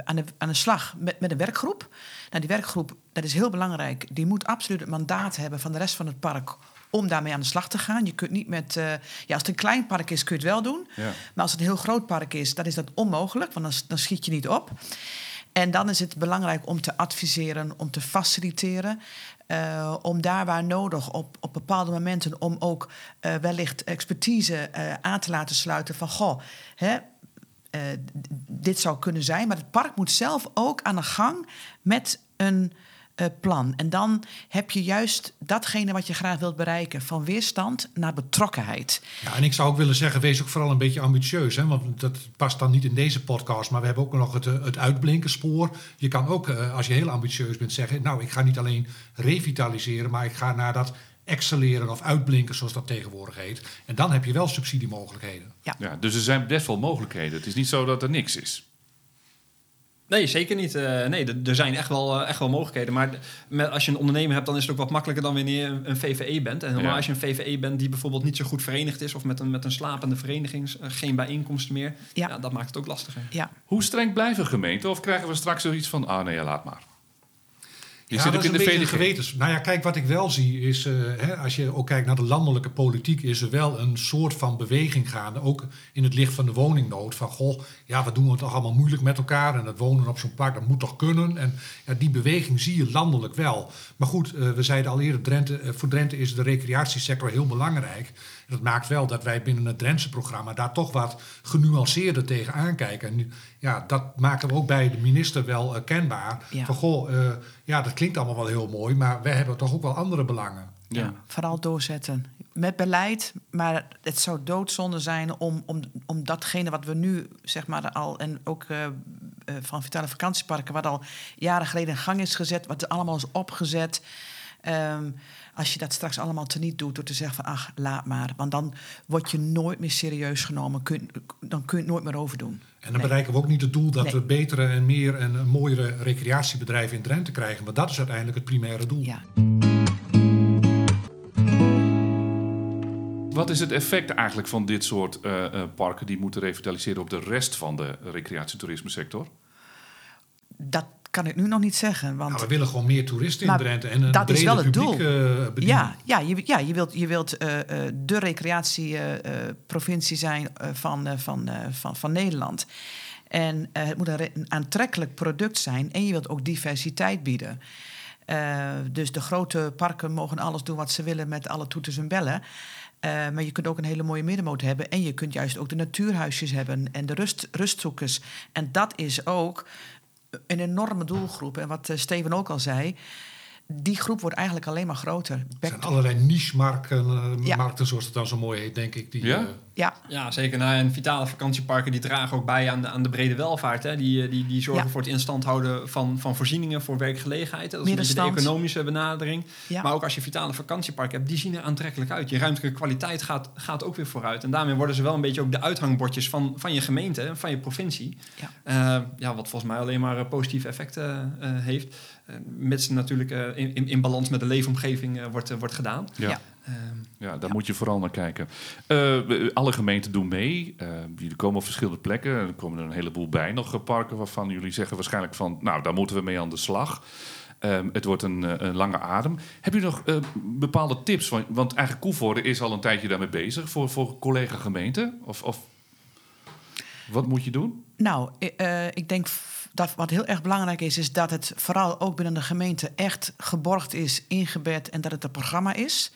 aan, de, aan de slag met, met een werkgroep. Nou, die werkgroep, dat is heel belangrijk. Die moet absoluut het mandaat hebben van de rest van het park om daarmee aan de slag te gaan. Je kunt niet met... eh, ja, als het een klein park is, kun je het wel doen. ja. Maar als het een heel groot park is, dan is dat onmogelijk, want dan, dan schiet je niet op. En dan is het belangrijk om te adviseren, om te faciliteren. eh, om daar waar nodig op, op bepaalde momenten om ook eh, wellicht expertise eh, aan te laten sluiten van goh, hè, dit zou kunnen zijn. Maar het park moet zelf ook aan de gang met een eh, plan. En dan heb je juist datgene wat je graag wilt bereiken, van weerstand naar betrokkenheid. Ja, en ik zou ook willen zeggen, wees ook vooral een beetje ambitieus. Hè? Want dat past dan niet in deze podcast, maar we hebben ook nog het, eh, het uitblinkenspoor. Je kan ook, eh, als je heel ambitieus bent, zeggen... nou, ik ga niet alleen revitaliseren, maar ik ga naar dat excelleren of uitblinken, zoals dat tegenwoordig heet. En dan heb je wel subsidiemogelijkheden. ja. Dus er zijn best wel mogelijkheden. Het is niet zo dat er niks is. Nee, zeker niet. Eh, nee, er- zijn echt wel, eh, echt wel mogelijkheden. Maar met, als je een ondernemer hebt, dan is het ook wat makkelijker dan wanneer je een, een VVE bent. En helemaal Ja. als je een VVE bent die bijvoorbeeld niet zo goed verenigd is... of met een, met een slapende vereniging, eh, geen bijeenkomsten meer. Ja. Ja. dat maakt het ook lastiger. Ja, Hoe streng blijven gemeenten? Of krijgen we straks zoiets van, ah nee, ja, laat maar. Je ja, zit ook in de VDG. gewetens. Nou ja, kijk, wat ik wel zie is, eh, hè, als je ook kijkt naar de landelijke politiek, is er wel een soort van beweging gaande, ook in het licht van de woningnood. Van goh, ja, wat doen we toch allemaal moeilijk met elkaar en dat wonen op zo'n park, dat moet toch kunnen. En ja, die beweging zie je landelijk wel. Maar goed, eh, we zeiden al eerder, Drenthe, eh, voor Drenthe is de recreatiesector heel belangrijk. En dat maakt wel dat wij binnen het Drentse programma daar toch wat genuanceerder tegen aankijken. En ja, dat maken we ook bij de minister wel eh, kenbaar. Ja. Van goh, eh, ja, dat klinkt allemaal wel heel mooi, maar wij hebben toch ook wel andere belangen. Ja. Ja, vooral doorzetten. Met beleid, maar het zou doodzonde zijn om, om, om datgene wat we nu zeg maar al en ook eh, eh, van Vitale Vakantieparken, wat al jaren geleden in gang is gezet, wat allemaal is opgezet. Ehm, als je dat straks allemaal teniet doet door te zeggen van ach, laat maar. Want dan word je nooit meer serieus genomen. Kun, dan kun je het nooit meer overdoen. En dan bereiken we ook niet het doel dat Nee. we betere en meer en mooiere recreatiebedrijven in Drenthe krijgen. Maar dat is uiteindelijk het primaire doel. Ja. Wat is het effect eigenlijk van dit soort eh, eh, parken die moeten revitaliseren op de rest van de recreatietoerisme sector? Dat kan ik nu nog niet zeggen. Want Nou, we willen gewoon meer toeristen in Maar Drenthe en een dat is wel het publiek doel. eh, bedienen. Ja, ja, je, ja je wilt, je wilt eh, eh, de recreatieprovincie zijn eh, van, van, van, van Nederland. En eh, het moet een, re- een aantrekkelijk product zijn. En je wilt ook diversiteit bieden. Eh, dus de grote parken mogen alles doen wat ze willen met alle toeters en bellen. Eh, maar je kunt ook een hele mooie middenmoot hebben. En je kunt juist ook de natuurhuisjes hebben en de rust, rustzoekers. En dat is ook een enorme doelgroep. En wat eh, Steven ook al zei, die groep wordt eigenlijk alleen maar groter. Er zijn allerlei niche-markten, eh, Ja. markten, zoals het dan zo mooi heet, denk ik. Die, Ja? eh, Ja, Ja, zeker. Nou, en vitale vakantieparken die dragen ook bij aan de, aan de brede welvaart. Hè. Die, eh, die, die zorgen Ja. voor het instand houden van, van voorzieningen voor werkgelegenheid. Dat is een beetje de economische benadering. ja. Maar ook als je vitale vakantieparken hebt, die zien er aantrekkelijk uit. Je ruimtelijke kwaliteit gaat, gaat ook weer vooruit. En daarmee worden ze wel een beetje ook de uithangbordjes van, van je gemeente, en van je provincie. Ja. Eh, ja, wat volgens mij alleen maar positieve effecten eh, heeft. Uh, mits natuurlijk eh, in, in, in balans met de leefomgeving eh, wordt, eh, wordt gedaan. Ja. Ja. Ehm, Ja, daar moet je vooral naar kijken. Eh, alle gemeenten doen mee. Eh, jullie komen op verschillende plekken. Er komen er een heleboel bij nog eh, parken waarvan jullie zeggen waarschijnlijk van... nou, daar moeten we mee aan de slag. Ehm, het wordt een, eh, een lange adem. Heb je nog eh, bepaalde tips? Want, want eigenlijk Koevoorde is al een tijdje daarmee bezig voor, voor collega-gemeenten. Of, of wat moet je doen? Nou, eh, ik denk dat wat heel erg belangrijk is, is dat het vooral ook binnen de gemeente echt geborgd is, ingebed en dat het een programma is.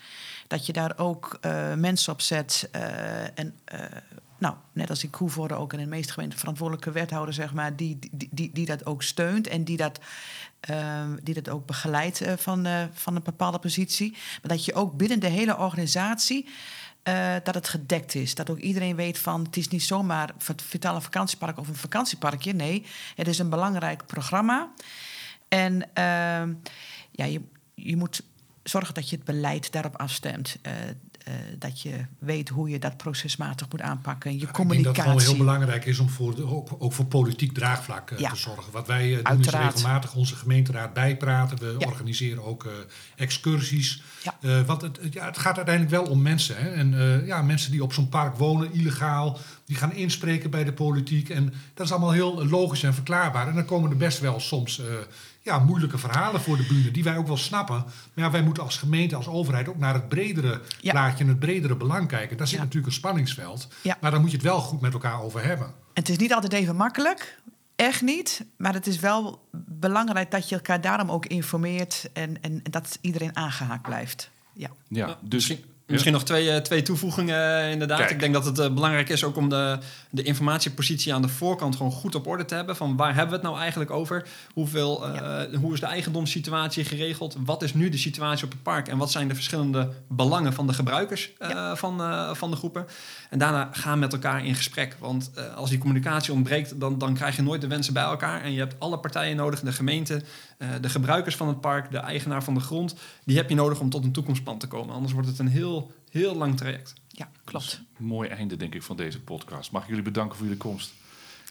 Dat je daar ook eh, mensen op zet. eh, en eh, nou, net als in Koevoorde ook en in de meeste gemeenten verantwoordelijke wethouder, zeg maar, die, die, die, die dat ook steunt en die dat, eh, die dat ook begeleidt van, van een bepaalde positie. Maar dat je ook binnen de hele organisatie eh, dat het gedekt is. Dat ook iedereen weet van het is niet zomaar het vitale vakantiepark of een vakantieparkje. Nee, het is een belangrijk programma. En ehm, ja, je, je moet zorgen dat je het beleid daarop afstemt. Eh, eh, dat je weet hoe je dat procesmatig moet aanpakken. Je Ik denk dat het communicatie. gewoon heel belangrijk is om voor de- ook, ook voor politiek draagvlak eh, Ja. te zorgen. Wat wij eh, doen is regelmatig onze gemeenteraad bijpraten. We Ja. organiseren ook excursies. Want het, ja, het gaat uiteindelijk wel om mensen. Hè? En ja, mensen die op zo'n park wonen, illegaal, die gaan inspreken bij de politiek. En dat is allemaal heel logisch en verklaarbaar. En dan komen er best wel soms ja, moeilijke verhalen voor de bühne, die wij ook wel snappen. Maar ja, wij moeten als gemeente, als overheid ook naar het bredere Ja. plaatje en het bredere belang kijken. Daar zit Ja. natuurlijk een spanningsveld. Ja. Maar daar moet je het wel goed met elkaar over hebben. En het is niet altijd even makkelijk. Echt niet. Maar het is wel belangrijk dat je elkaar daarom ook informeert. En, en dat iedereen aangehaakt blijft. Ja. Ja, Nou, dus misschien, nog twee, eh, twee toevoegingen eh, inderdaad. Kijk. Ik denk dat het eh, belangrijk is ook om de, de informatiepositie aan de voorkant gewoon goed op orde te hebben. Van waar hebben we het nou eigenlijk over? Hoeveel, eh, Hoe is de eigendomssituatie geregeld? Wat is nu de situatie op het park? En wat zijn de verschillende belangen van de gebruikers eh, van, eh, van de groepen? En daarna gaan met elkaar in gesprek. Want als die communicatie ontbreekt, dan, dan krijg je nooit de wensen bij elkaar. En je hebt alle partijen nodig, de gemeente, eh, de gebruikers van het park, de eigenaar van de grond. Die heb je nodig om tot een toekomstplan te komen. Anders wordt het een heel, heel lang traject. Ja, klopt. een mooi einde denk ik van deze podcast. Mag ik jullie bedanken voor jullie komst.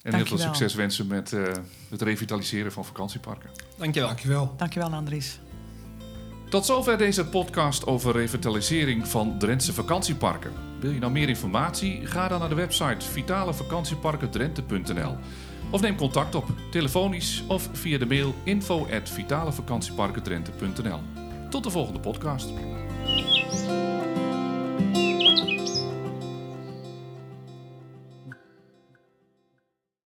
En heel veel succes wensen met eh, het revitaliseren van vakantieparken. Dankjewel. Dankjewel. Dankjewel, Andries. Tot zover deze podcast over revitalisering van Drentse vakantieparken. Wil je nou meer informatie? Ga dan naar de website vitalevakantieparkendrenthe.nl of neem contact op, telefonisch of via de mail info@vitalevakantieparkendrenthe.nl. Tot de volgende podcast. thank you